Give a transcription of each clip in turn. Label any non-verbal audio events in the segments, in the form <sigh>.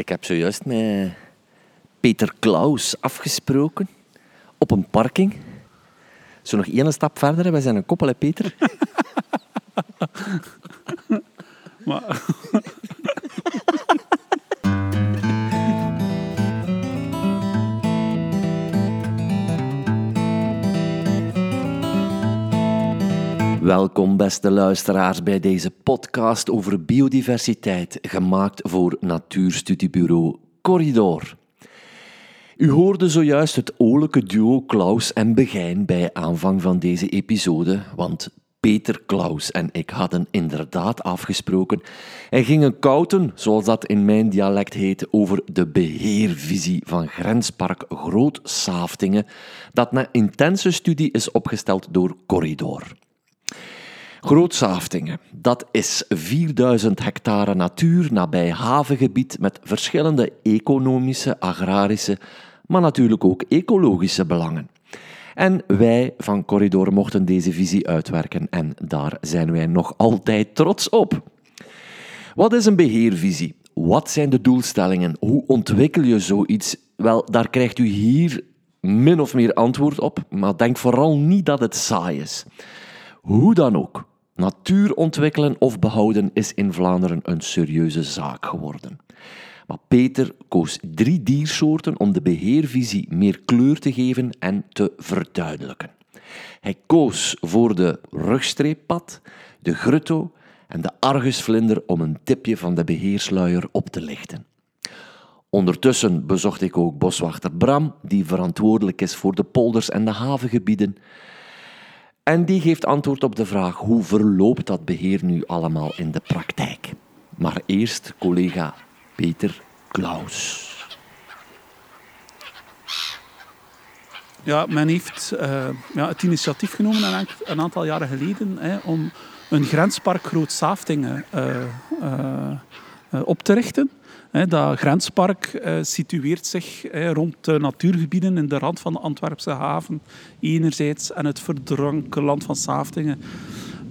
Ik heb zojuist met Peter Klaus afgesproken op een parking. Zo nog één stap verder, wij zijn een koppel, Peter? <laughs> Maar, Welkom, beste luisteraars, bij deze podcast over biodiversiteit, gemaakt voor Natuurstudiebureau Corridor. U hoorde zojuist het oorlijke duo Klaus en Begijn bij aanvang van deze episode, want Peter Klaus en ik hadden inderdaad afgesproken en gingen kouten, zoals dat in mijn dialect heet, over de beheervisie van Grenspark Groot Saaftingen, dat na intense studie is opgesteld door Corridor. Grootsaaftingen, dat is 4000 hectare natuur nabij havengebied met verschillende economische, agrarische, maar natuurlijk ook ecologische belangen. En wij van Corridor mochten deze visie uitwerken en daar zijn wij nog altijd trots op. Wat is een beheervisie? Wat zijn de doelstellingen? Hoe ontwikkel je zoiets? Wel, daar krijgt u hier min of meer antwoord op, maar denk vooral niet dat het saai is. Hoe dan ook, natuur ontwikkelen of behouden is in Vlaanderen een serieuze zaak geworden. Maar Peter koos drie diersoorten om de beheervisie meer kleur te geven en te verduidelijken. Hij koos voor de rugstreeppad, de grutto en de argusvlinder om een tipje van de beheersluier op te lichten. Ondertussen bezocht ik ook boswachter Bram, die verantwoordelijk is voor de polders en de havengebieden. En die geeft antwoord op de vraag hoe verloopt dat beheer nu allemaal in de praktijk. Maar eerst collega Peter Klaus. ja, men heeft eh, ja, het initiatief genomen een, aantal jaren geleden hè, om een grenspark Groot Saaftingen eh, eh, op te richten. Dat grenspark eh, situeert zich rond de natuurgebieden in de rand van de Antwerpse haven enerzijds en het verdronken land van Saaftingen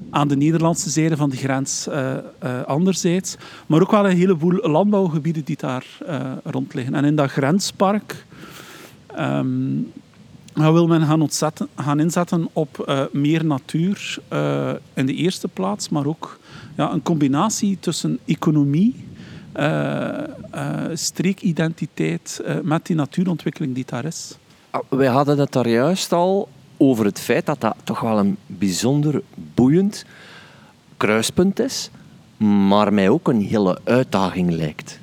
aan de Nederlandse zijde van de grens eh, eh, anderzijds. Maar ook wel een heleboel landbouwgebieden die daar rond liggen. En in dat grenspark ehm, wil men gaan, gaan inzetten op meer natuur in de eerste plaats, maar ook ja, een combinatie tussen economie, streekidentiteit eh, met die natuurontwikkeling die daar is. Ah, Wij hadden het daar juist al over het feit dat dat toch wel een bijzonder boeiend kruispunt is, maar mij ook een hele uitdaging lijkt.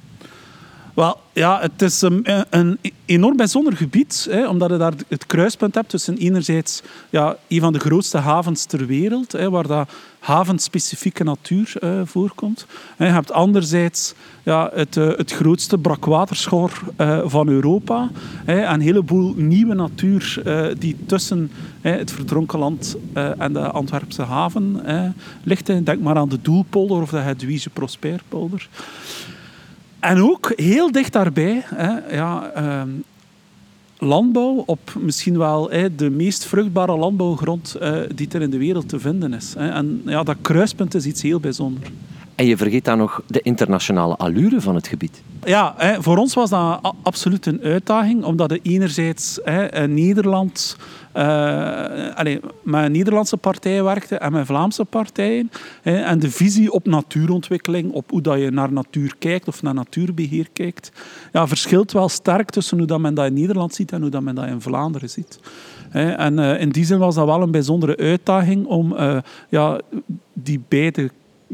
Wel, ja, het is een, enorm bijzonder gebied, hè, omdat je daar het kruispunt hebt tussen enerzijds ja, een van de grootste havens ter wereld, hè, waar dat havenspecifieke natuur eh, voorkomt. Je hebt anderzijds ja, het, eh, het grootste brakwaterschor eh, van Europa hè, en een heleboel nieuwe natuur eh, die tussen het verdronken land en de Antwerpse haven ligt. Denk maar aan de Doelpolder of de Hedwige Prosperpolder. En ook heel dicht daarbij, hè, ja, ehm, landbouw op misschien wel hè, de meest vruchtbare landbouwgrond eh, die er in de wereld te vinden is. Hè. En ja, dat kruispunt is iets heel bijzonders. En je vergeet dan nog de internationale allure van het gebied. Ja, hè, voor ons was dat absoluut een uitdaging, omdat er enerzijds hè, in Nederland eh, allee, met Nederlandse partij werkte en met Vlaamse partijen. Hè, en de visie op natuurontwikkeling, op hoe dat je naar natuur kijkt of naar natuurbeheer kijkt, ja, verschilt wel sterk tussen hoe dat men dat in Nederland ziet en hoe dat men dat in Vlaanderen ziet. Hè, en eh, in die zin was dat wel een bijzondere uitdaging om eh, ja, die beide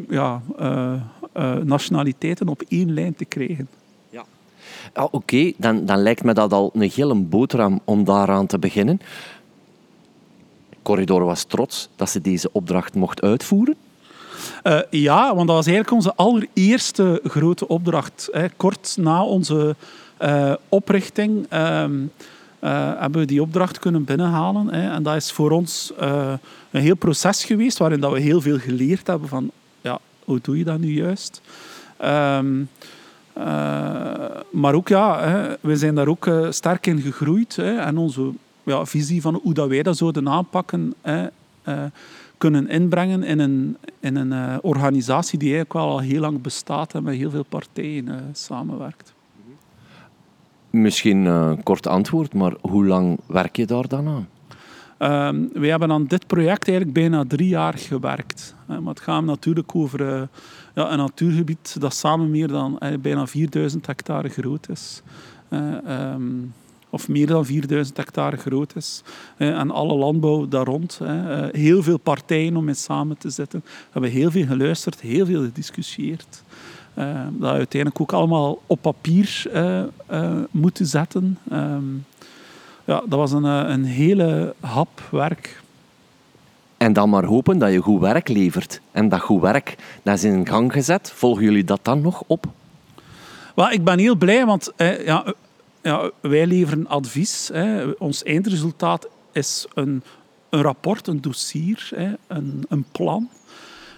ja, nationaliteiten op één lijn te krijgen. Ah, Oké, dan, dan lijkt me dat al een hele boterham om daaraan te beginnen. Corridor was trots dat ze deze opdracht mocht uitvoeren. Eh, ja, want dat was eigenlijk onze allereerste grote opdracht. Hè. Kort na onze eh, oprichting ehm, eh, hebben we die opdracht kunnen binnenhalen. Hè. En dat is voor ons een heel proces geweest waarin dat we heel veel geleerd hebben van ja, hoe doe je dat nu juist? Ehm, eh, maar ook, ja, hè, we zijn daar ook sterk in gegroeid. En onze ja, visie van hoe dat wij dat zouden aanpakken, hè, eh, kunnen inbrengen in een, in een eh, organisatie die eigenlijk wel al heel lang bestaat en met heel veel partijen eh, samenwerkt. Misschien een kort antwoord, maar hoe lang werk je daar dan aan? Um, wij hebben aan dit project eigenlijk bijna drie jaar gewerkt. maar het gaat natuurlijk over ja, een natuurgebied dat samen meer dan bijna 4000 hectare groot is. Um, of meer dan 4000 hectare groot is. en alle landbouw daar rond. heel veel partijen om mee samen te zitten. We hebben heel veel geluisterd, heel veel gediscussieerd. dat uiteindelijk ook allemaal op papier moeten zetten. Um, ja, dat was een, eh, een hele hap werk. En dan maar hopen dat je goed werk levert. En dat goed werk, dat is in gang gezet. Volgen jullie dat dan nog op? Well, ik ben heel blij, want eh, ja, ja, wij leveren advies. Hè. Ons eindresultaat is een, een rapport, een dossier, hè, een, een plan.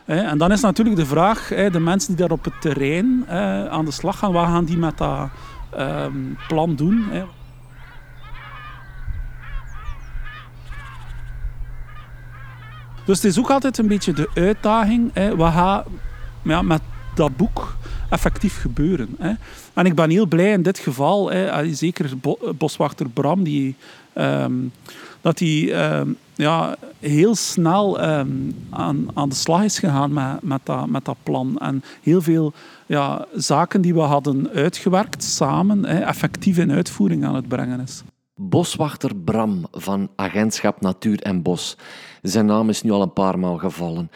En dan is natuurlijk de vraag, de mensen die daar op het terrein aan de slag gaan, wat gaan die met dat ehm, plan doen? Dus het is ook altijd een beetje de uitdaging. Wat gaat ja, met dat boek effectief gebeuren? Hè? En ik ben heel blij in dit geval, hè, zeker boswachter Bram, die, ehm, dat hij ehm, ja, heel snel ehm, aan, aan de slag is gegaan met, met, dat, met dat plan. En heel veel ja, zaken die we hadden uitgewerkt samen, hè, effectief in uitvoering aan het brengen is. Boswachter Bram van Agentschap Natuur en Bos. Zijn naam is nu al een paar maal gevallen.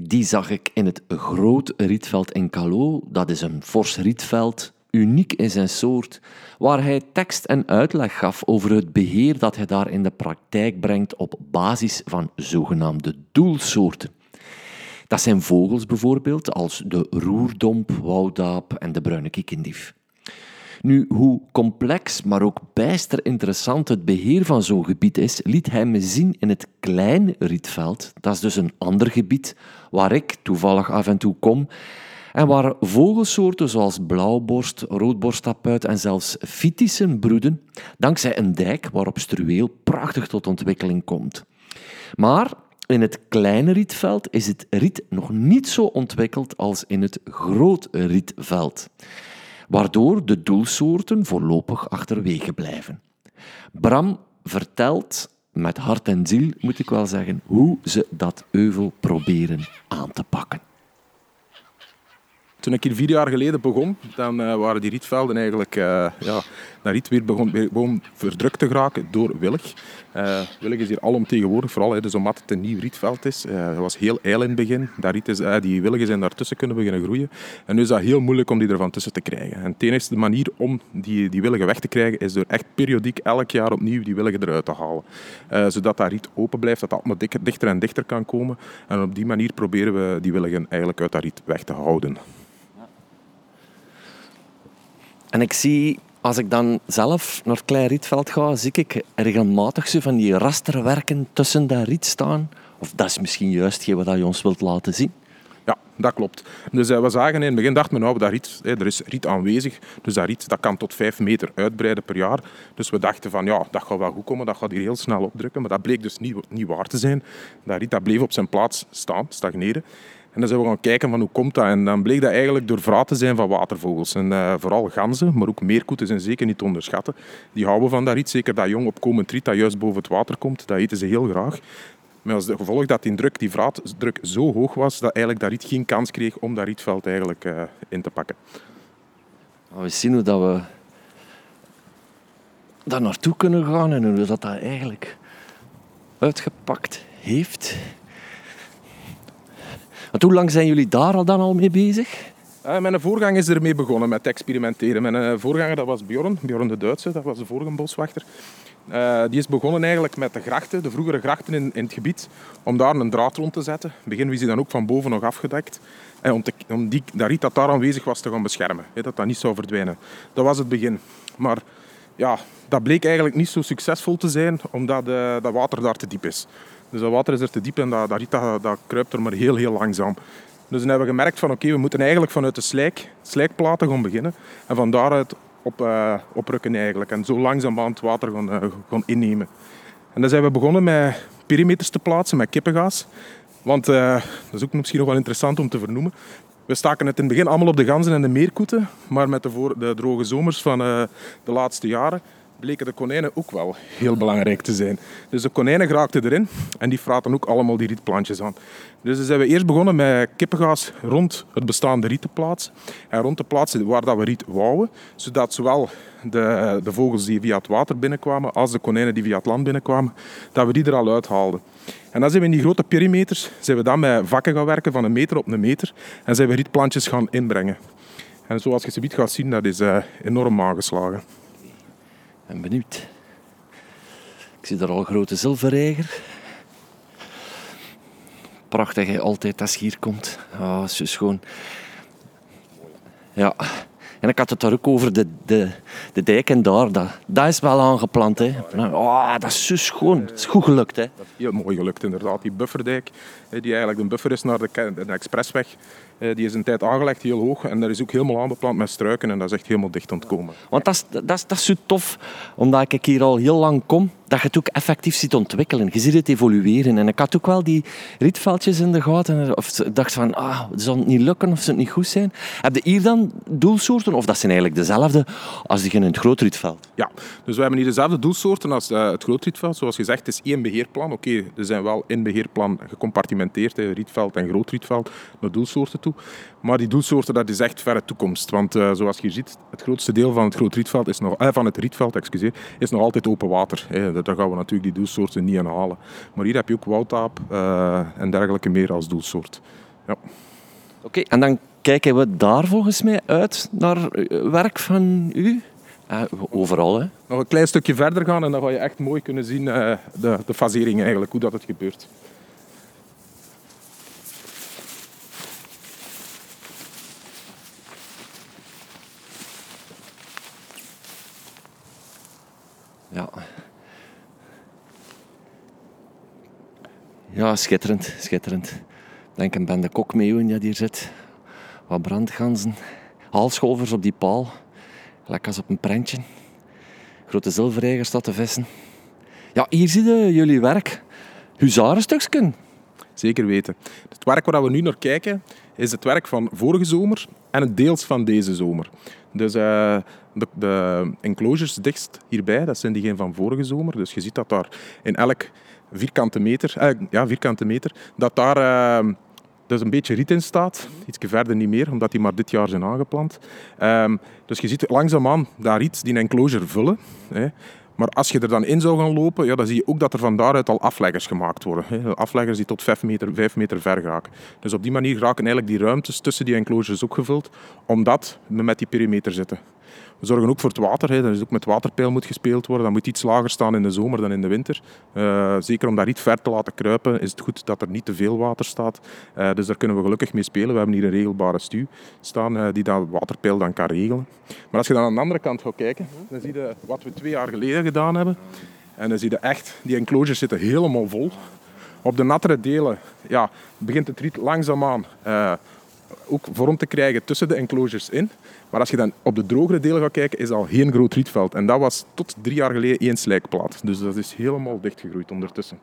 Die zag ik in het Groot Rietveld in Calo. Dat is een fors rietveld, uniek in zijn soort, waar hij tekst en uitleg gaf over het beheer dat hij daar in de praktijk brengt op basis van zogenaamde doelsoorten. Dat zijn vogels bijvoorbeeld, als de roerdomp, wouddaap en de bruine kiekendief. Nu, hoe complex, maar ook bijster interessant het beheer van zo'n gebied is, liet hij me zien in het Klein Rietveld. Dat is dus een ander gebied waar ik toevallig af en toe kom en waar vogelsoorten zoals blauwborst, roodborsttapuit en zelfs fitissen broeden, dankzij een dijk waarop struweel prachtig tot ontwikkeling komt. Maar in het kleine rietveld is het riet nog niet zo ontwikkeld als in het groot rietveld waardoor de doelsoorten voorlopig achterwege blijven. Bram vertelt met hart en ziel, moet ik wel zeggen, hoe ze dat euvel proberen aan te pakken. Toen ik hier vier jaar geleden begon, dan uh, waren die rietvelden eigenlijk... Uh, ja, dat riet weer begon, begon verdrukt te geraken door willig. Uh, willig is hier alomtegenwoordig, vooral hè, dus omdat het een nieuw rietveld is. dat was heel eil in het begin. Riet is, die willigen zijn daartussen kunnen beginnen groeien. En nu is dat heel moeilijk om die ervan tussen te krijgen. En de manier om die, die willigen weg te krijgen, is door echt periodiek elk jaar opnieuw die willigen eruit te halen. zodat dat riet open blijft, dat dat allemaal dichter en dichter kan komen. En op die manier proberen we die willigen eigenlijk uit dat riet weg te houden. En ik zie, als ik dan zelf naar het Klein Rietveld ga, zie ik regelmatig zo van die rasterwerken tussen dat riet staan. Of dat is misschien juist wat je ons wilt laten zien. Ja, dat klopt. Dus uh, we zagen in het begin, dachten we, nou, dat riet, er is riet aanwezig. Dus dat riet dat kan tot 5 meter uitbreiden per jaar. Dus we dachten van, ja, dat gaat wel goed komen, dat gaat hier heel snel opdrukken. Maar dat bleek dus niet, niet waar te zijn. Dat riet dat bleef op zijn plaats staan, stagneren. En dan zijn we gaan kijken van hoe komt dat. En dan bleek dat eigenlijk door vraat te zijn van watervogels. En uh, vooral ganzen, maar ook meerkoeten zijn zeker niet te onderschatten. Die houden van dat riet. Zeker dat jong opkomend riet dat juist boven het water komt. Dat eten ze heel graag. Maar als gevolg dat die druk, die vraatdruk zo hoog was, dat eigenlijk dat riet geen kans kreeg om dat rietveld eigenlijk uh, in te pakken. We zien hoe dat we daar naartoe kunnen gaan en hoe dat, dat eigenlijk uitgepakt heeft. Want hoe lang zijn jullie daar al dan al mee bezig? Uh, mijn voorganger is ermee begonnen met experimenteren. Mijn uh, voorganger dat was Bjorn, Bjorn de Duitse, dat was de vorige boswachter. Uh, die is begonnen eigenlijk met de grachten, de vroegere grachten in, in, het gebied, om daar een draad rond te zetten. In het begin was die dan ook van boven nog afgedekt. En om, om die, dat riet dat daar aanwezig was te gaan beschermen, dat dat niet zou verdwijnen. Dat was het begin. Maar ja, dat bleek eigenlijk niet zo succesvol te zijn, omdat dat water daar te diep is. Dus dat water is er te diep en dat, dat riet kruipt er maar heel, heel langzaam. Dus dan hebben we gemerkt van oké, we moeten eigenlijk vanuit de slijk, slijkplaten gaan beginnen. En van daaruit op, uh, oprukken eigenlijk. En zo langzaamaan het water gaan, uh, gaan innemen. En dan zijn we begonnen met perimeters te plaatsen met kippengaas. Want uh, dat is ook misschien nog wel interessant om te vernoemen. We staken het in het begin allemaal op de ganzen en de meerkoeten, maar met de, de droge zomers van de laatste jaren bleken de konijnen ook wel heel belangrijk te zijn. Dus de konijnen geraakten erin en die fraten ook allemaal die rietplantjes aan. Dus dan zijn we eerst begonnen met kippengaas rond het bestaande riet te plaatsen. En rond te plaatsen waar dat we riet wouwen, zodat zowel de, de vogels die via het water binnenkwamen als de konijnen die via het land binnenkwamen, dat we die er al uithaalden. En dan zijn we in die grote perimeters zijn we dan met vakken gaan werken van een meter op een meter en zijn we rietplantjes gaan inbrengen. En zoals je ziet gaat zien, dat is uh, enorm aangeslagen ben benieuwd. Ik zie daar al een grote zilverreiger. Prachtig, altijd als je hier komt. Ah, zo schoon. Ja. En ik had het daar ook over de, de, de dijk en daar. Dat, dat is wel aangeplant. Hè. Oh, dat is zo schoon. Dat is goed gelukt. Hè. Heel mooi gelukt, inderdaad. Die bufferdijk, die eigenlijk de buffer is naar de, de expressweg. Eh, die is een tijd aangelegd, heel hoog. En daar is ook helemaal aanbeplant met struiken. En dat is echt helemaal dicht ontkomen. Want dat is, dat, is, dat is zo tof, omdat ik hier al heel lang kom, dat je het ook effectief ziet ontwikkelen. Je ziet het evolueren. En ik had ook wel die rietveldjes in de gaten. Of dacht van, ah, zal het niet lukken of zal het niet goed zijn? Heb je hier dan doelsoorten? Of dat zijn eigenlijk dezelfde als die in het grootrietveld? Ja, dus we hebben hier dezelfde doelsoorten als uh, het grootrietveld. Zoals gezegd, het is één beheerplan. Oké, er zijn wel in beheerplan gecompartimenteerd, rietveld en grootrietveld, naar doelsoorten toe. Maar die doelsoorten, dat is echt verre toekomst. Want uh, zoals je ziet, het grootste deel van het groot rietveld is nog, eh, van het rietveld excuseer, is nog altijd open water. Hè. Daar gaan we natuurlijk die doelsoorten niet aan halen. Maar hier heb je ook woudtaap uh, en dergelijke meer als doelsoort. Ja. Oké, en dan kijken we daar volgens mij uit naar werk van u? Uh, overal, hè? Nog een klein stukje verder gaan en dan ga je echt mooi kunnen zien de, de fasering eigenlijk, hoe dat het gebeurt. Ja. Ja, schitterend, schitterend. Denk een bende kokmeeuwen die hier zit. Wat brandganzen. Haalscholvers op die paal. Lekker als op een prentje. Grote zilverreiger staat te vissen. Ja, hier zie je jullie werk. Huzarenstukjes. Zeker weten. Het werk waar we nu naar kijken, is het werk van vorige zomer en het deels van deze zomer. Dus uh, de, de, enclosures dichtst hierbij, dat zijn diegenen van vorige zomer. Dus je ziet dat daar in elk vierkante meter, eh, ja, vierkante meter dat daar uh, dus een beetje riet in staat. Iets verder niet meer, omdat die maar dit jaar zijn aangeplant. Um, dus je ziet langzaamaan daar riet die enclosure vullen. Hè. Maar als je er dan in zou gaan lopen, ja, dan zie je ook dat er van daaruit al afleggers gemaakt worden. Hè. Afleggers die tot 5 meter, 5 meter ver raken. Dus op die manier raken eigenlijk die ruimtes tussen die enclosures ook gevuld, omdat we met die perimeter zitten. We zorgen ook voor het water. Hè. Is ook met waterpeil moet gespeeld worden. Dat moet iets lager staan in de zomer dan in de winter. Uh, zeker om daar niet ver te laten kruipen, is het goed dat er niet te veel water staat. Uh, dus daar kunnen we gelukkig mee spelen. We hebben hier een regelbare stuw staan uh, die dat waterpeil dan kan regelen. Maar als je dan aan de andere kant gaat kijken, dan zie je wat we twee jaar geleden gedaan hebben. En dan zie je echt, die enclosures zitten helemaal vol. Op de nattere delen ja, begint het riet langzaamaan ook vorm te krijgen tussen de enclosures in. Maar als je dan op de drogere delen gaat kijken, is al geen groot rietveld. En dat was tot drie jaar geleden één slijkplaat. Dus dat is helemaal dichtgegroeid ondertussen.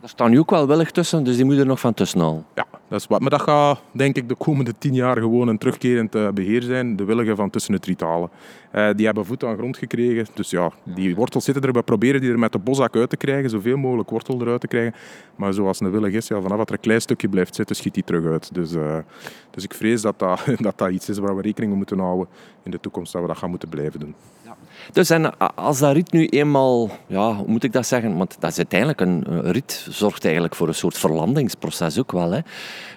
Daar staan nu ook wel willig tussen, dus die moet er nog van tussen al. Ja, dat is wat. Maar dat gaat denk ik de komende tien jaar gewoon een terugkerend eh, beheer zijn. De willigen van tussen het riet halen. Uh, die hebben voet aan grond gekregen. Dus ja, die wortels zitten er. We proberen die er met de boszak uit te krijgen. Zoveel mogelijk wortel eruit te krijgen. Maar zoals een willig is, ja, vanaf dat er een klein stukje blijft zitten, schiet die terug uit. Dus, uh, dus ik vrees dat dat, <laughs> dat dat iets is waar we rekening mee moeten houden in de toekomst. Dat we dat gaan moeten blijven doen. Dus en als dat riet nu eenmaal, ja, hoe moet ik dat zeggen? Want dat is uiteindelijk een, riet, zorgt eigenlijk voor een soort verlandingsproces ook wel. Hè.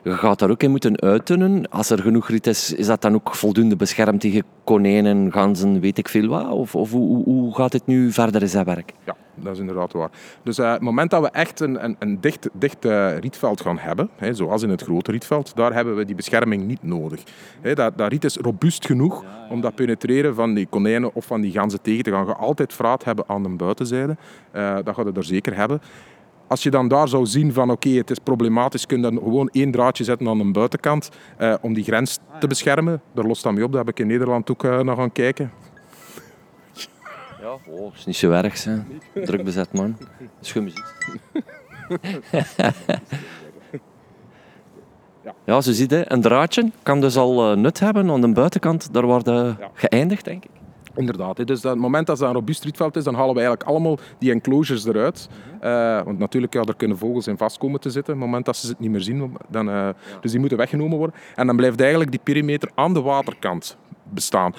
Je gaat daar ook in moeten uittunnen. Als er genoeg riet is, is dat dan ook voldoende beschermd tegen konijnen, ganzen, weet ik veel wat? Of, of hoe, gaat het nu verder in zijn werk? Dat is inderdaad waar. Dus uh, het moment dat we echt een, een, een dicht, dicht uh, rietveld gaan hebben, hè, zoals in het grote rietveld, daar hebben we die bescherming niet nodig. Hè, dat, dat riet is robuust genoeg om dat penetreren van die konijnen of van die ganzen tegen te gaan. Je altijd vraat hebben aan de buitenzijde. Uh, dat gaat het er zeker hebben. Als je dan daar zou zien van oké, het is problematisch, kun je dan gewoon één draadje zetten aan de buitenkant om die grens te beschermen. Daar lost dat mee op, dat heb ik in Nederland ook naar gaan kijken. Ja, oh, is niet zo erg, hè. druk bezet man. Dat is goed muziek. Ja, <laughs> ja zo ziet je, een draadje kan dus al uh, nut hebben. Aan de buitenkant, daar wordt ja. geëindigd, denk ik. Inderdaad. Dus op het moment dat het een robuust rietveld is, dan halen we eigenlijk allemaal die enclosures eruit. Uh, want natuurlijk, ja, daar kunnen vogels in vast komen te zitten. Op het moment dat ze het niet meer zien, dan, uh, dus die moeten weggenomen worden. En dan blijft eigenlijk die perimeter aan de waterkant bestaan.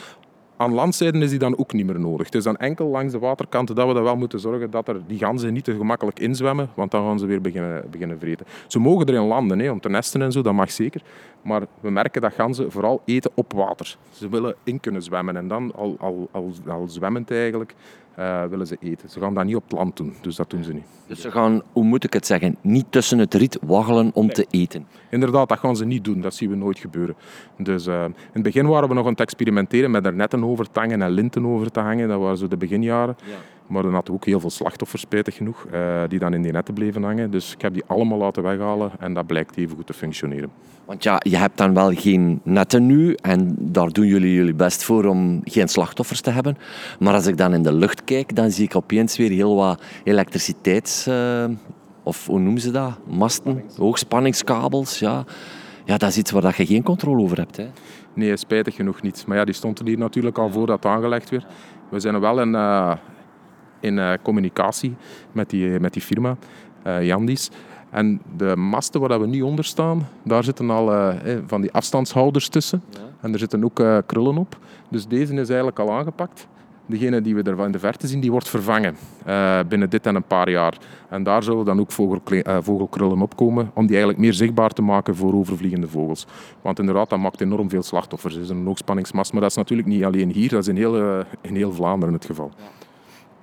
Aan landzijden is die dan ook niet meer nodig. Het is dan enkel langs de waterkanten dat we er wel moeten zorgen dat er die ganzen niet te gemakkelijk inzwemmen, want dan gaan ze weer beginnen, beginnen vreten. Ze mogen erin landen hè, om te nesten en zo, dat mag zeker. Maar we merken dat ganzen vooral eten op water. Ze willen in kunnen zwemmen en dan al, al, al, al zwemmend eigenlijk uh, willen ze eten. Ze gaan dat niet op het land doen, dus dat doen ze niet. Dus ze gaan, hoe moet ik het zeggen, niet tussen het riet waggelen om te eten? Inderdaad, dat gaan ze niet doen. Dat zien we nooit gebeuren. Dus uh, in het begin waren we nog aan het experimenteren met er netten over te hangen en linten over te hangen. Dat waren zo de beginjaren. Ja. Maar dan hadden we ook heel veel slachtoffers, spijtig genoeg, uh, die dan in die netten bleven hangen. Dus ik heb die allemaal laten weghalen en dat blijkt even goed te functioneren. Want ja, je hebt dan wel geen netten nu en daar doen jullie jullie best voor om geen slachtoffers te hebben. Maar als ik dan in de lucht kijk, dan zie ik opeens weer heel wat elektriciteits... Uh, of hoe noemen ze dat? Masten, hoogspanningskabels, ja. Ja, dat is iets waar je geen controle over hebt, hè? Nee, spijtig genoeg niet. Maar ja, die stond er hier natuurlijk al voor dat aangelegd werd. We zijn wel in, uh, in uh, communicatie met die, met die firma, uh, Jandis. En de masten waar we nu onder staan, daar zitten al uh, van die afstandshouders tussen. Ja. En er zitten ook uh, krullen op. Dus deze is eigenlijk al aangepakt. Degene die we er in de verte zien, die wordt vervangen uh, binnen dit en een paar jaar. En daar zullen dan ook vogelkrullen opkomen, om die eigenlijk meer zichtbaar te maken voor overvliegende vogels. Want inderdaad, dat maakt enorm veel slachtoffers. Het is een hoogspanningsmast, maar dat is natuurlijk niet alleen hier, dat is in heel, in heel Vlaanderen het geval. Ja.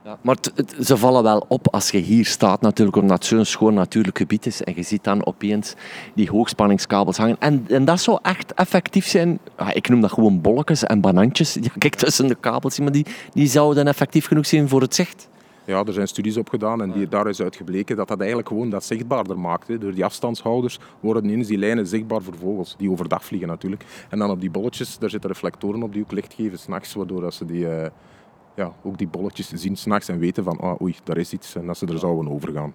Ja, maar ze vallen wel op als je hier staat, natuurlijk, omdat het zo'n schoon natuurlijk gebied is. En je ziet dan opeens die hoogspanningskabels hangen. En, en dat zou echt effectief zijn. ik noem dat gewoon bolletjes en banantjes. <laughs> Ja, kijk tussen de kabels, maar die, die zouden effectief genoeg zijn voor het zicht. Ja, er zijn studies op gedaan en die, daar is uitgebleken dat dat eigenlijk gewoon dat zichtbaarder maakt. Door die afstandshouders worden ineens die lijnen zichtbaar voor vogels, die overdag vliegen natuurlijk. En dan op die bolletjes, daar zitten reflectoren op die ook licht geven s'nachts, waardoor dat ze die... Uh, ja, ook die bolletjes zien s'nachts en weten van ah, oei, daar is iets en dat ze er zouden overgaan.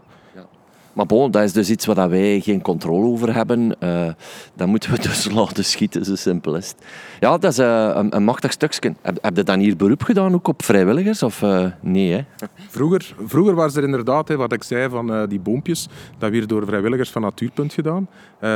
Maar bon, dat is dus iets waar wij geen controle over hebben. Uh, dan moeten we <laughs> dus laten schieten, zo simpel is het. Ja, dat is uh, een, een, machtig stukje. Heb, heb je dan hier beroep gedaan, ook op vrijwilligers? Of uh, nee, hè? Vroeger, vroeger was er inderdaad, hè, wat ik zei, van die boompjes. Dat werd door vrijwilligers van Natuurpunt gedaan.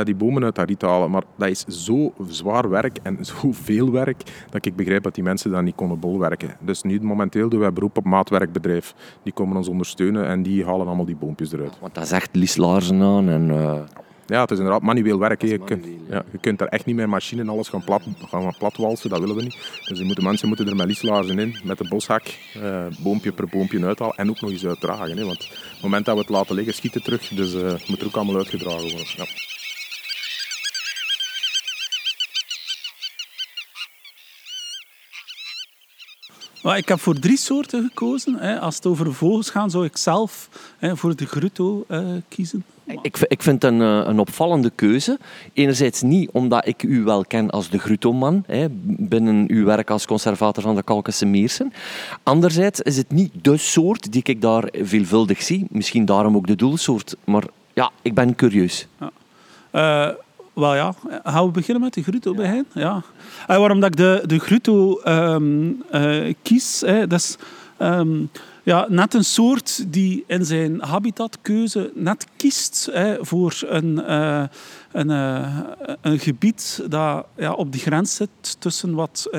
die bomen uit dat riet halen. Maar dat is zo zwaar werk en <laughs> zoveel werk, dat ik begrijp dat die mensen dat niet konden bolwerken. Dus nu momenteel doen wij beroep op maatwerkbedrijf. Die komen ons ondersteunen en die halen allemaal die boompjes eruit. Want dat is echt lieslaarzen aan. En, uh... Ja, het is inderdaad manueel werk. Je, kunt, ja, je kunt daar echt niet met machine en alles gaan, plat, gaan platwalsen, dat willen we niet. Dus de moeten, mensen moeten er met lieslaarzen in, met de boshak, uh, boompje per boompje uithalen en ook nog eens uitdragen. Hè, want op het moment dat we het laten liggen, schiet het terug. Dus uh, het moet er ook allemaal uitgedragen worden. Ja. Maar ik heb voor drie soorten gekozen. Als het over vogels gaat, zou ik zelf voor de grutto eh, kiezen. Ik, ik vind het een, eh, een opvallende keuze. Enerzijds niet omdat ik u wel ken als de Grutto-man, binnen uw werk als conservator van de Kalkische Meersen. Anderzijds is het niet de soort die ik daar veelvuldig zie. Misschien daarom ook de doelsoort. Maar ja, ik ben curieus. Ja. Uh, wel ja, gaan we beginnen met de Grutto bij hen? Ja. En waarom dat ik de, de Grutto um, uh, kies, hè, dat is um, ja, net een soort die in zijn habitatkeuze net kiest hè, voor een, uh, een, uh, een gebied dat ja, op de grens zit tussen wat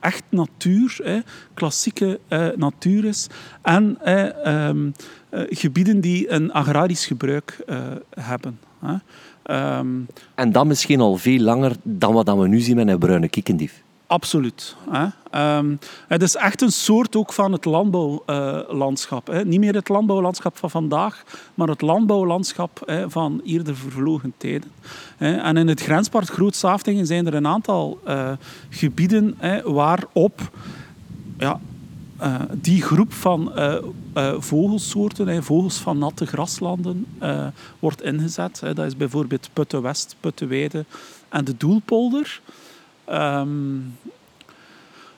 echt natuur, hè, klassieke natuur is, en um, gebieden die een agrarisch gebruik hebben. Hè. Um, en dat misschien al veel langer dan wat we nu zien met een bruine kikkendief. Absoluut. Hè. Um, het is echt een soort ook van het landbouwlandschap. Uh, Niet meer het landbouwlandschap van vandaag, maar het landbouwlandschap hè, van eerder vervlogen tijden. En in het grenspark Groot Saaftingen zijn er een aantal uh, gebieden hè, waarop ja, uh, die groep van uh, uh, vogelsoorten, vogels van natte graslanden, wordt ingezet. dat is bijvoorbeeld Putte West, en de Doelpolder. Um,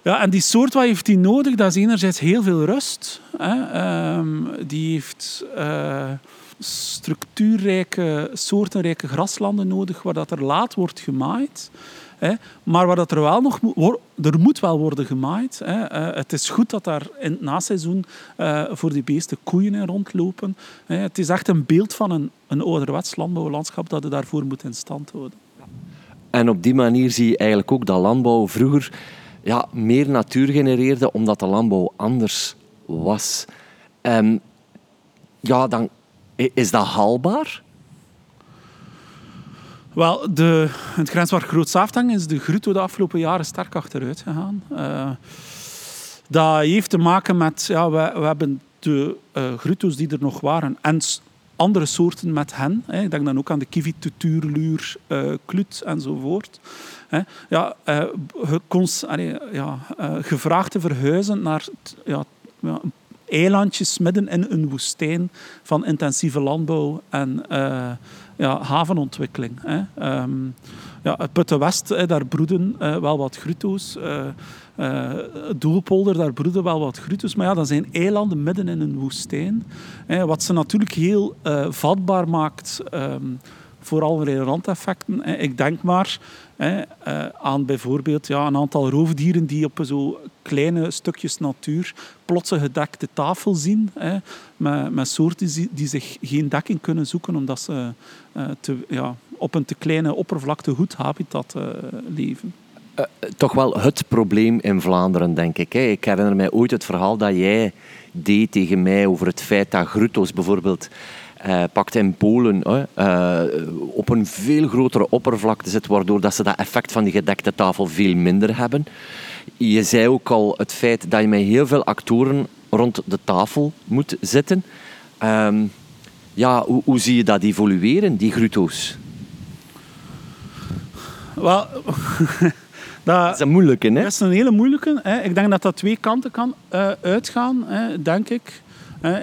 ja, en die soort, wat heeft die nodig? Dat is enerzijds heel veel rust. Hè. Um, die heeft structuurrijke, soortenrijke graslanden nodig waar dat er laat wordt gemaaid. Maar waar dat er wel nog moet, er moet wel worden gemaaid. Uh, het is goed dat daar in het naseizoen uh, voor die beesten koeien in rondlopen. Het is echt een beeld van een, een ouderwets landbouwlandschap dat je daarvoor moet in stand houden. En op die manier zie je eigenlijk ook dat landbouw vroeger ja, meer natuur genereerde, omdat de landbouw anders was. Um, ja, dan is dat haalbaar? Wel, de, het grenswaard Groot is de Gruto de afgelopen jaren sterk achteruit gegaan. Uh, dat heeft te maken met, ja, we, we hebben de uh, Gruto's die er nog waren en andere soorten met hen. Hè. Ik denk dan ook aan de kievit, de klut enzovoort. Hè. Ja, allee, ja, gevraagd te verhuizen naar ja, eilandjes midden in een woestijn van intensieve landbouw en ja, havenontwikkeling. Hè. Um, ja, het Putte West, hè, daar broeden uh, wel wat gruto's. Uh, uh, Doelpolder, daar broeden wel wat gruto's. Maar ja, dat zijn eilanden midden in een woestijn. Hè, wat ze natuurlijk heel vatbaar maakt um, voor allerlei randeffecten. Ik denk maar hè, aan bijvoorbeeld ja, een aantal roofdieren die op zo kleine stukjes natuur plots een gedekte tafel zien. Met, soorten die, zich geen dekking kunnen zoeken omdat ze te, ja, op een te kleine oppervlakte goed habitat uh, leven. Toch wel het probleem in Vlaanderen, denk ik. Hè. Ik herinner mij ooit het verhaal dat jij deed tegen mij over het feit dat Grutto's bijvoorbeeld uh, pakt in Polen uh, op een veel grotere oppervlakte zit, waardoor dat ze dat effect van die gedekte tafel veel minder hebben. Je zei ook al het feit dat je met heel veel actoren rond de tafel moet zitten. Um, ja, hoe, hoe, zie je dat evolueren, die Grutto's? Wel, <laughs> dat, is een moeilijke, hè? Dat is een hele moeilijke. Hè. Ik denk dat dat twee kanten kan uh, uitgaan, hè, denk ik.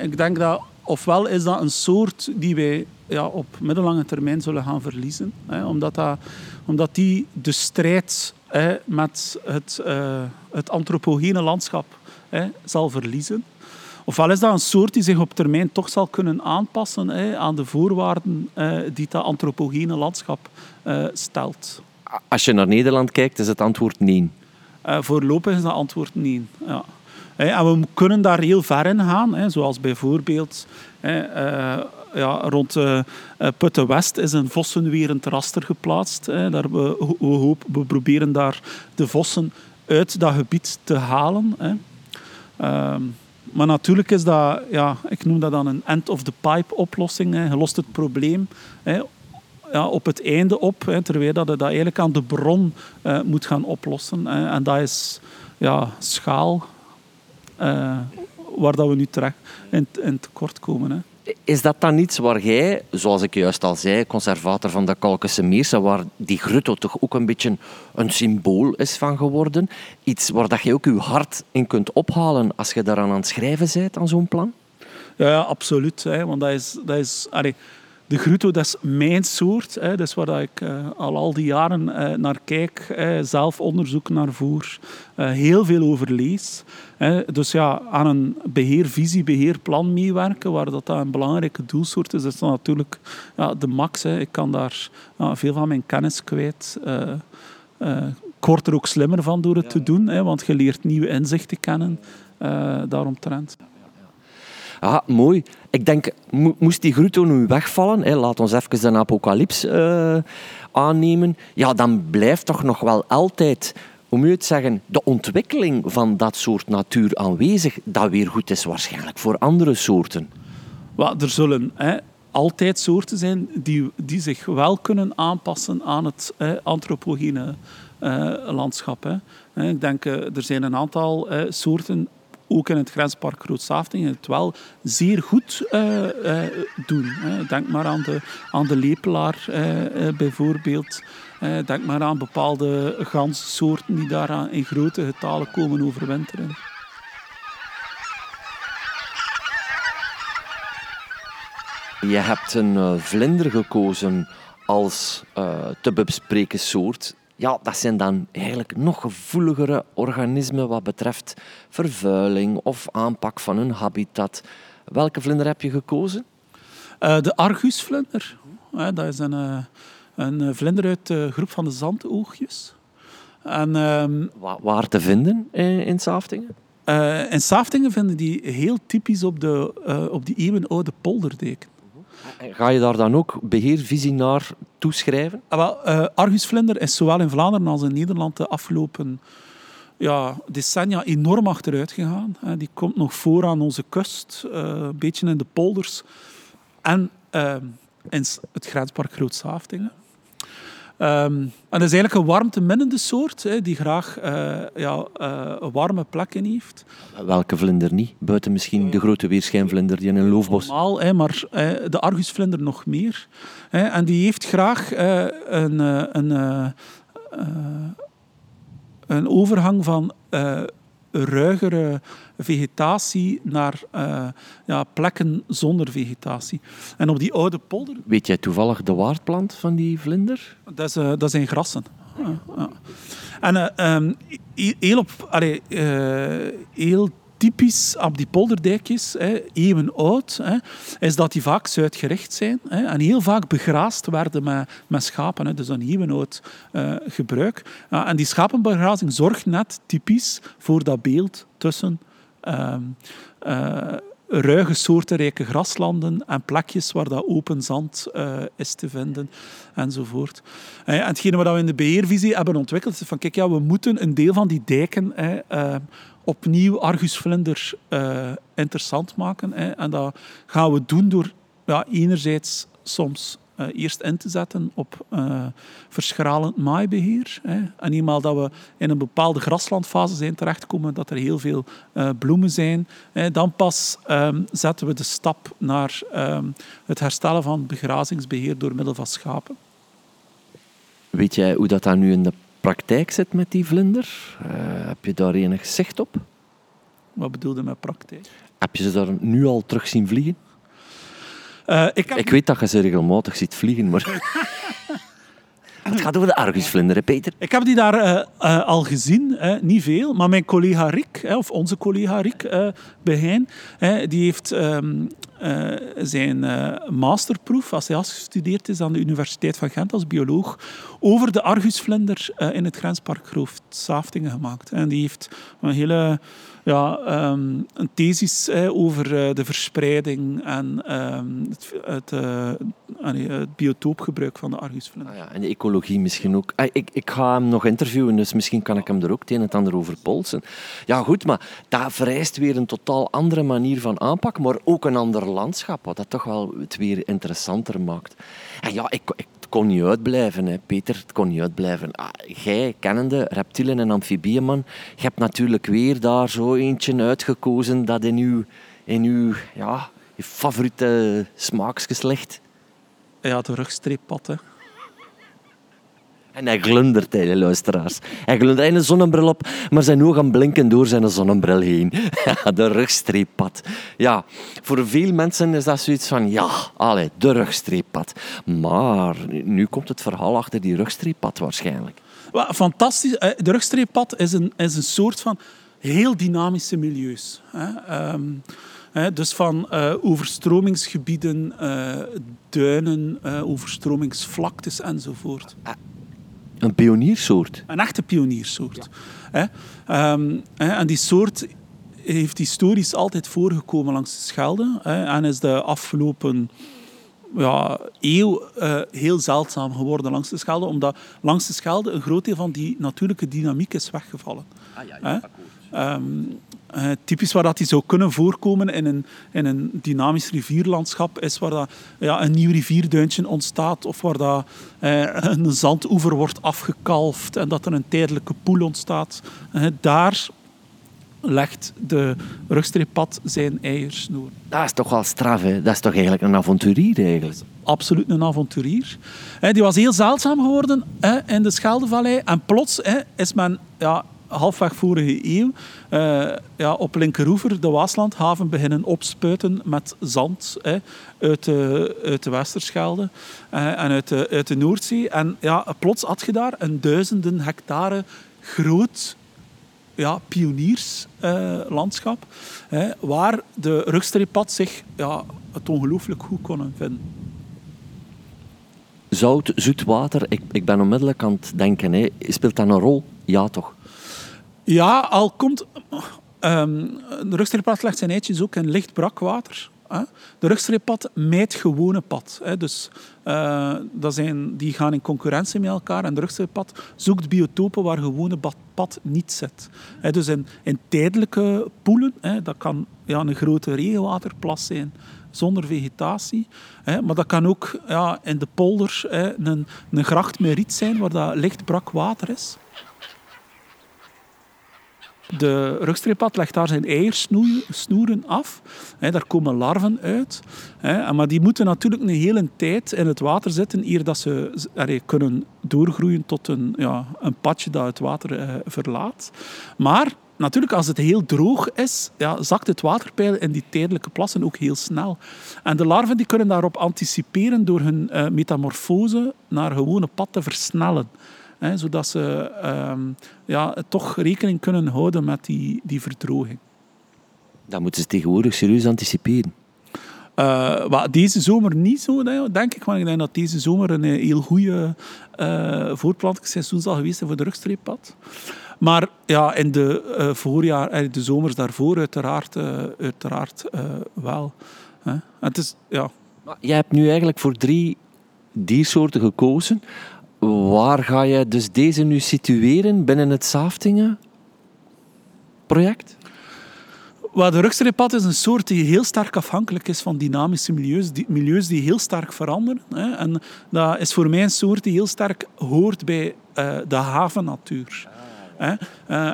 ik denk dat ofwel is dat een soort die wij ja, op middellange termijn zullen gaan verliezen. Hè, omdat, dat, omdat die de strijd hè, met het, uh, het antropogene landschap hè, zal verliezen. Ofwel is dat een soort die zich op termijn toch zal kunnen aanpassen hè, aan de voorwaarden uh, die dat antropogene landschap uh, stelt als je naar Nederland kijkt, is het antwoord nee. Uh, voorlopig is dat antwoord nee. Ja. En we kunnen daar heel ver in gaan, zoals bijvoorbeeld uh, ja, rond uh, Putten West is een vossenwerend raster geplaatst. Hè. Daar we, hoop, we proberen daar de vossen uit dat gebied te halen. Hè. Uh, maar natuurlijk is dat, ja, ik noem dat dan een end-of-the-pipe oplossing. Hè. Je lost het probleem hè, ja, op het einde op, hè, terwijl dat je dat eigenlijk aan de bron moet gaan oplossen. Hè. En dat is ja, schaal uh, waar dat we nu terecht in, in tekort komen. Hè. Is dat dan iets waar jij, zoals ik juist al zei, conservator van de Kalkische Meersen, waar die grutto toch ook een beetje een symbool is van geworden? Iets waar dat je ook je hart in kunt ophalen als je daaraan aan het schrijven bent, aan zo'n plan? Ja, ja absoluut. Hè, want dat is... Dat is allee, de Gruto, dat is mijn soort. Hè. Dat is waar ik uh, al al die jaren uh, naar kijk, zelf onderzoek naar voer, heel veel over lees. Dus ja, aan een beheervisie, beheerplan meewerken, waar dat een belangrijke doelsoort is, is dat natuurlijk ja, de max. Hè. Ik kan daar veel van mijn kennis kwijt. ik word er ook slimmer van door het te doen, hè, want je leert nieuwe inzichten kennen daaromtrent. Ah, mooi. Ik denk, moest die Gruto nu wegvallen, hè, laat ons even de apocalyps uh, aannemen, ja, dan blijft toch nog wel altijd, hoe moet je het zeggen, de ontwikkeling van dat soort natuur aanwezig, dat weer goed is waarschijnlijk voor andere soorten. Er zullen hè, altijd soorten zijn die, die zich wel kunnen aanpassen aan het hè, antropogene uh, landschap. Hè. Ik denk, uh, er zijn een aantal soorten ook in het grenspark Groot-Safting het wel zeer goed uh, uh, doen. Denk maar aan de, aan de lepelaar uh, bijvoorbeeld. denk maar aan bepaalde ganssoorten die daar in grote getalen komen overwinteren. Je hebt een vlinder gekozen als te bespreken soort ja, dat zijn dan eigenlijk nog gevoeligere organismen wat betreft vervuiling of aanpak van hun habitat. Welke vlinder heb je gekozen? Eh, de argusvlinder. Eh, dat is een, eh, een vlinder uit de groep van de zandoogjes. En ehm, Wa- Waar te vinden in, in Saftingen? in Saftingen vinden die heel typisch op, de, op die eeuwenoude polderdeken. Ga je daar dan ook beheervisie naar toeschrijven? Ah, wel, eh, argusvlinder is zowel in Vlaanderen als in Nederland de afgelopen ja, decennia enorm achteruit gegaan. Eh, die komt nog voor aan onze kust, eh, een beetje in de polders en ehm, in het grenspark Groot-Saftingen. Ehm, en dat is eigenlijk een warmteminnende soort, hè, die graag eh, ja, eh, een warme plekken heeft. Welke vlinder niet? Buiten misschien de grote weerschijnvlinder die in een loofbos... Normaal, hè, maar eh, de argusvlinder nog meer. Hè, en die heeft graag eh, een, een, een overgang van ruigere vegetatie naar eh, ja, plekken zonder vegetatie. En op die oude polder, Weet jij toevallig de waardplant van die vlinder? dat, is, eh, dat zijn grassen. Ja, ja. En eh, ehm, he- heel, op, allee, heel typisch op die polderdijkjes, hè, eeuwen oud, hè, is dat die vaak zuidgericht zijn hè, en heel vaak begraasd werden met, met schapen. Hè, dus een eeuwenoud eh gebruik. En die schapenbegrazing zorgt net typisch voor dat beeld tussen ehm, eh, ruige soortenrijke graslanden en plekjes waar dat open zand eh, is te vinden enzovoort. En hetgene wat we in de beheervisie hebben ontwikkeld is van kijk, ja, we moeten een deel van die dijken eh, eh, opnieuw argusvlinder eh, interessant maken. hè. En dat gaan we doen door ja, enerzijds soms eh, eerst in te zetten op eh, verschralend maaibeheer. Hè. En eenmaal dat we in een bepaalde graslandfase zijn terechtgekomen, dat er heel veel bloemen zijn, hè, dan pas ehm, zetten we de stap naar ehm, het herstellen van begrazingsbeheer door middel van schapen. Weet jij hoe dat, dan nu in de praktijk zit met die vlinder? Eh, heb je daar enig zicht op? Wat bedoelde met praktijk? Heb je ze daar nu al terug zien vliegen? Eh, ik heb Ik weet dat je ze regelmatig ziet vliegen, maar... <laughs> Het gaat over de argusvlinder, hè, Peter? Ik heb die daar eh, al gezien, hè, niet veel, maar mijn collega Rick, hè, of onze collega Rick Behijn, hè, die heeft ehm, eh, zijn masterproef, als hij afgestudeerd is aan de Universiteit van Gent als bioloog, over de argusvlinder eh, in het grenspark Grooft-Saftingen gemaakt. En die heeft een hele ja, ehm, een thesis over eh, de verspreiding en ehm, het, het, eh, allee, het biotoopgebruik van de argusvlinder. Ah ja, en de ecologie misschien ook. Ah, ik, ik ga hem nog interviewen, dus misschien kan ik hem er ook het een en het ander over polsen. Ja, goed, maar dat vereist weer een totaal andere manier van aanpak, maar ook een ander landschap, wat dat toch wel het weer interessanter maakt. En ja, ik, kon niet uitblijven, hè, Peter. Het kon niet uitblijven. Ah, kennende reptielen en amfibieën, man, je hebt natuurlijk weer daar zo eentje uitgekozen dat in uw, in uw ja, je favoriete smaaksgeslacht Ja, de rugstreeppad. Hè. En hij glundert, hè, de luisteraars. Hij glundert hij heeft een zonnebril op, maar zijn ogen blinken door zijn zonnebril heen. <laughs> De rugstreeppad. Ja, voor veel mensen is dat zoiets van, ja, allee, de rugstreeppad. Maar nu komt het verhaal achter die rugstreeppad waarschijnlijk. Fantastisch. Eh, De rugstreeppad is een, is een soort van heel dynamische milieus. Hè. Ehm, hè, dus van eh, overstromingsgebieden, eh, duinen, overstromingsvlaktes enzovoort. Een pioniersoort. Een echte pioniersoort. Hè. Ehm, hè, en die soort heeft historisch altijd voorgekomen langs de Schelde hè, en is de afgelopen ja, eeuw eh, heel zeldzaam geworden langs de Schelde, omdat langs de Schelde een groot deel van die natuurlijke dynamiek is weggevallen. Hè? Ehm, eh, typisch waar dat die zou kunnen voorkomen in een, in een dynamisch rivierlandschap is waar dat, ja, een nieuw rivierduintje ontstaat of waar dat, eh, een zandoever wordt afgekalfd en dat er een tijdelijke poel ontstaat. Eh, daar legt de rugstreeppad zijn eiersnoer. Dat is toch wel straf, hè? Dat is toch eigenlijk een avonturier, eigenlijk. absoluut een avonturier. Die was heel zeldzaam geworden in de Scheldevallei. En plots is men ja, halfweg vorige eeuw eh, ja, op Linkeroever, de Waaslandhaven, beginnen opspuiten met zand hè, uit, de, uit de Westerschelde eh, en uit de, uit de Noordzee. En ja, plots had je daar een duizenden hectare groot ja, pionierslandschap, hè, waar de rugstreeppad zich ja, het ongelooflijk goed konden vinden. Zout, zoet water, ik, ik ben onmiddellijk aan het denken. Hè. Speelt dat een rol? Ja, toch? Ja, al komt... Um, de rugstreeppad legt zijn eitjes ook in licht brakwater. Hè. De rugstreeppad mijt gewone pad. Hè. Dus, dat zijn, die gaan in concurrentie met elkaar. En de rugstreeppad zoekt biotopen waar gewone pad niet zit. Hè. Dus in, in tijdelijke poelen, hè, dat kan ja, een grote regenwaterplas zijn zonder vegetatie. Hè. Maar dat kan ook ja, in de polder hè, een, een gracht met riet zijn waar dat licht brak water is. De rugstreeppad legt daar zijn eiersnoeren af. daar komen larven uit. maar die moeten natuurlijk een hele tijd in het water zitten eer dat ze kunnen doorgroeien tot een, ja, een padje dat het water eh, verlaat. Maar natuurlijk, als het heel droog is, ja, zakt het waterpeil in die tijdelijke plassen ook heel snel. En de larven die kunnen daarop anticiperen door hun uh, metamorfose naar gewone pad te versnellen. Hè, zodat ze ehm, ja, toch rekening kunnen houden met die, die verdroging. Dat moeten ze tegenwoordig serieus anticiperen. Uh, deze zomer niet zo, denk ik. Want ik denk dat deze zomer een eh, heel goede uh, voortplantingsseizoen zal geweest zijn voor de rugstreeppad. Maar ja, in de uh, voorjaar, de zomers daarvoor uiteraard, uiteraard wel. Hè. Het is, ja. Jij hebt nu eigenlijk voor drie diersoorten gekozen. Waar ga je dus deze nu situeren binnen het Saftingen-project? Well, de rugstreeppad is een soort die heel sterk afhankelijk is van dynamische milieus, die, milieus die heel sterk veranderen. Hè. En dat is voor mij een soort die heel sterk hoort bij uh, de havennatuur. Uh,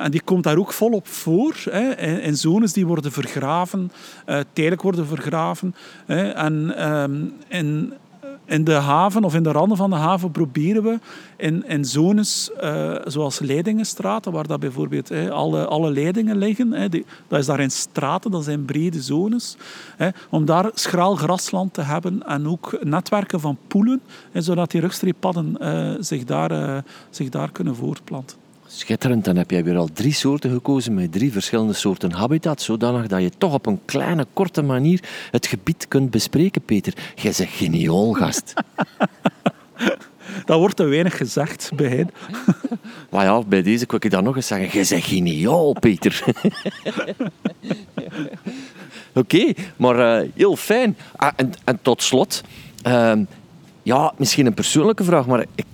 en die komt daar ook volop voor. Hè, in, zones die worden vergraven, uh, tijdelijk worden vergraven. Hè, en um, in in de haven of in de randen van de haven proberen we in, in zones uh, zoals Leidingenstraten, waar dat bijvoorbeeld alle, alle leidingen liggen, dat is daar in straten, dat zijn brede zones, om daar schraal grasland te hebben en ook netwerken van poelen, zodat die rugstreeppadden uh, zich, daar, uh, zich daar kunnen voortplanten. Schitterend, dan heb jij weer al drie soorten gekozen met drie verschillende soorten habitat, zodanig dat je toch op een kleine, korte manier het gebied kunt bespreken, Peter. Jij zegt geniaal, gast. <laughs> Dat wordt te weinig gezegd bij hen. <laughs> Maar ja, bij deze kan ik dan nog eens zeggen. Jij zegt geniaal, Peter. <laughs> Oké, maar uh, heel fijn. Ah, en, en, tot slot, uh, ja, misschien een persoonlijke vraag, maar ik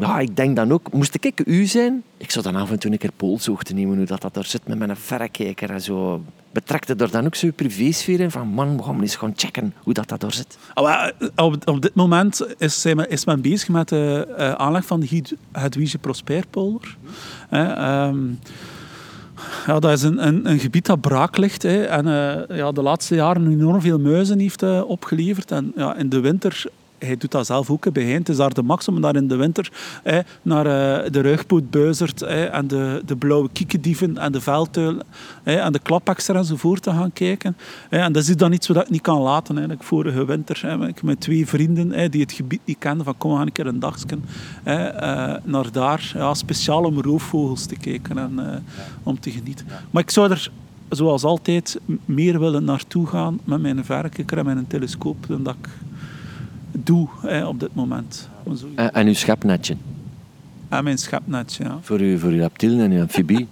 ja, ik denk dan ook, moest ik u zijn, ik zou dan af en toe een keer polshoog te nemen hoe dat, dat er zit met mijn verrekijker en zo. Betrekte er dan ook zo'n privésfeer in van man, we gaan eens gaan checken hoe dat, dat er zit? Oh, op, op dit moment is, is men bezig met de uh, aanleg van de Hedwige Prosperpolder. Um, ja, dat is een, een, gebied dat braak ligt hè, en uh, ja, de laatste jaren enorm veel muizen heeft opgeleverd. En ja, in de winter hij doet dat zelf ook bij Het is daar de maximum daar in de winter naar uh, de hè, en de, de blauwe kiekendieven en de veldtuil en de klapakster enzovoort te gaan kijken. En dat is dan iets wat ik niet kan laten. Hè. Vorige winter ik met twee vrienden die het gebied niet kenden, van kom, we gaan een keer een dagje uh, naar daar, ja, speciaal om roofvogels te kijken en uh, om te genieten. Maar ik zou er zoals altijd meer willen naartoe gaan met mijn verrekijker en mijn telescoop dan dat ik doe op dit moment. En, en uw schepnetje? En mijn schepnetje, ja. Voor uw, voor uw reptielen en uw amfibie?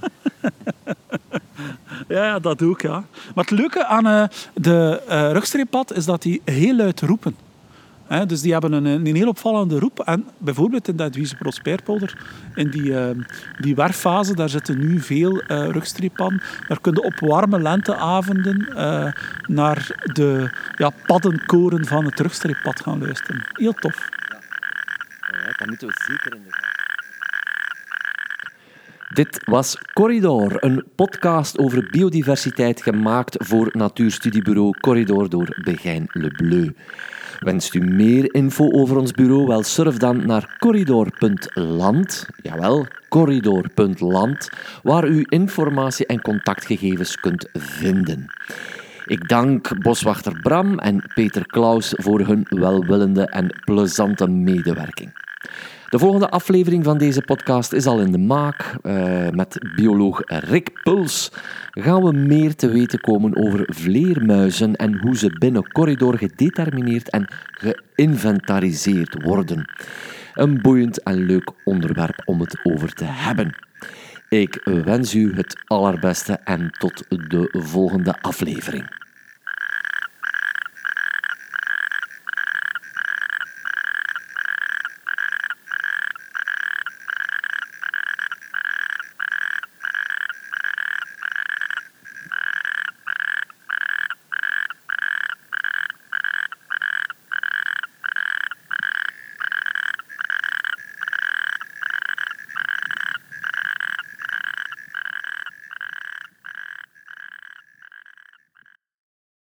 <laughs> ja, ja, dat doe ik, ja. Maar het leuke aan uh, de uh, rugstreeppad is dat die heel luid roepen dus die hebben een, een heel opvallende roep. En bijvoorbeeld in dat Wiese Prosperpolder, in die, uh, die werffase, daar zitten nu veel uh, rugstreepan. Daar kun je op warme lenteavonden uh, naar de ja, paddenkoren van het rugstreeppad gaan luisteren. Heel tof. Ja, dat moeten we zeker in de dit was Corridor, een podcast over biodiversiteit gemaakt voor natuurstudiebureau Corridor door Begijn Le Bleu. Wenst u meer info over ons bureau? Wel, surf dan naar corridor.land. Jawel, corridor.land, waar u informatie en contactgegevens kunt vinden. Ik dank boswachter Bram en Peter Klaus voor hun welwillende en plezante medewerking. De volgende aflevering van deze podcast is al in de maak. Uh, met bioloog Rick Puls gaan we meer te weten komen over vleermuizen en hoe ze binnen corridor gedetermineerd en geïnventariseerd worden. Een boeiend en leuk onderwerp om het over te hebben. Ik wens u het allerbeste en tot de volgende aflevering.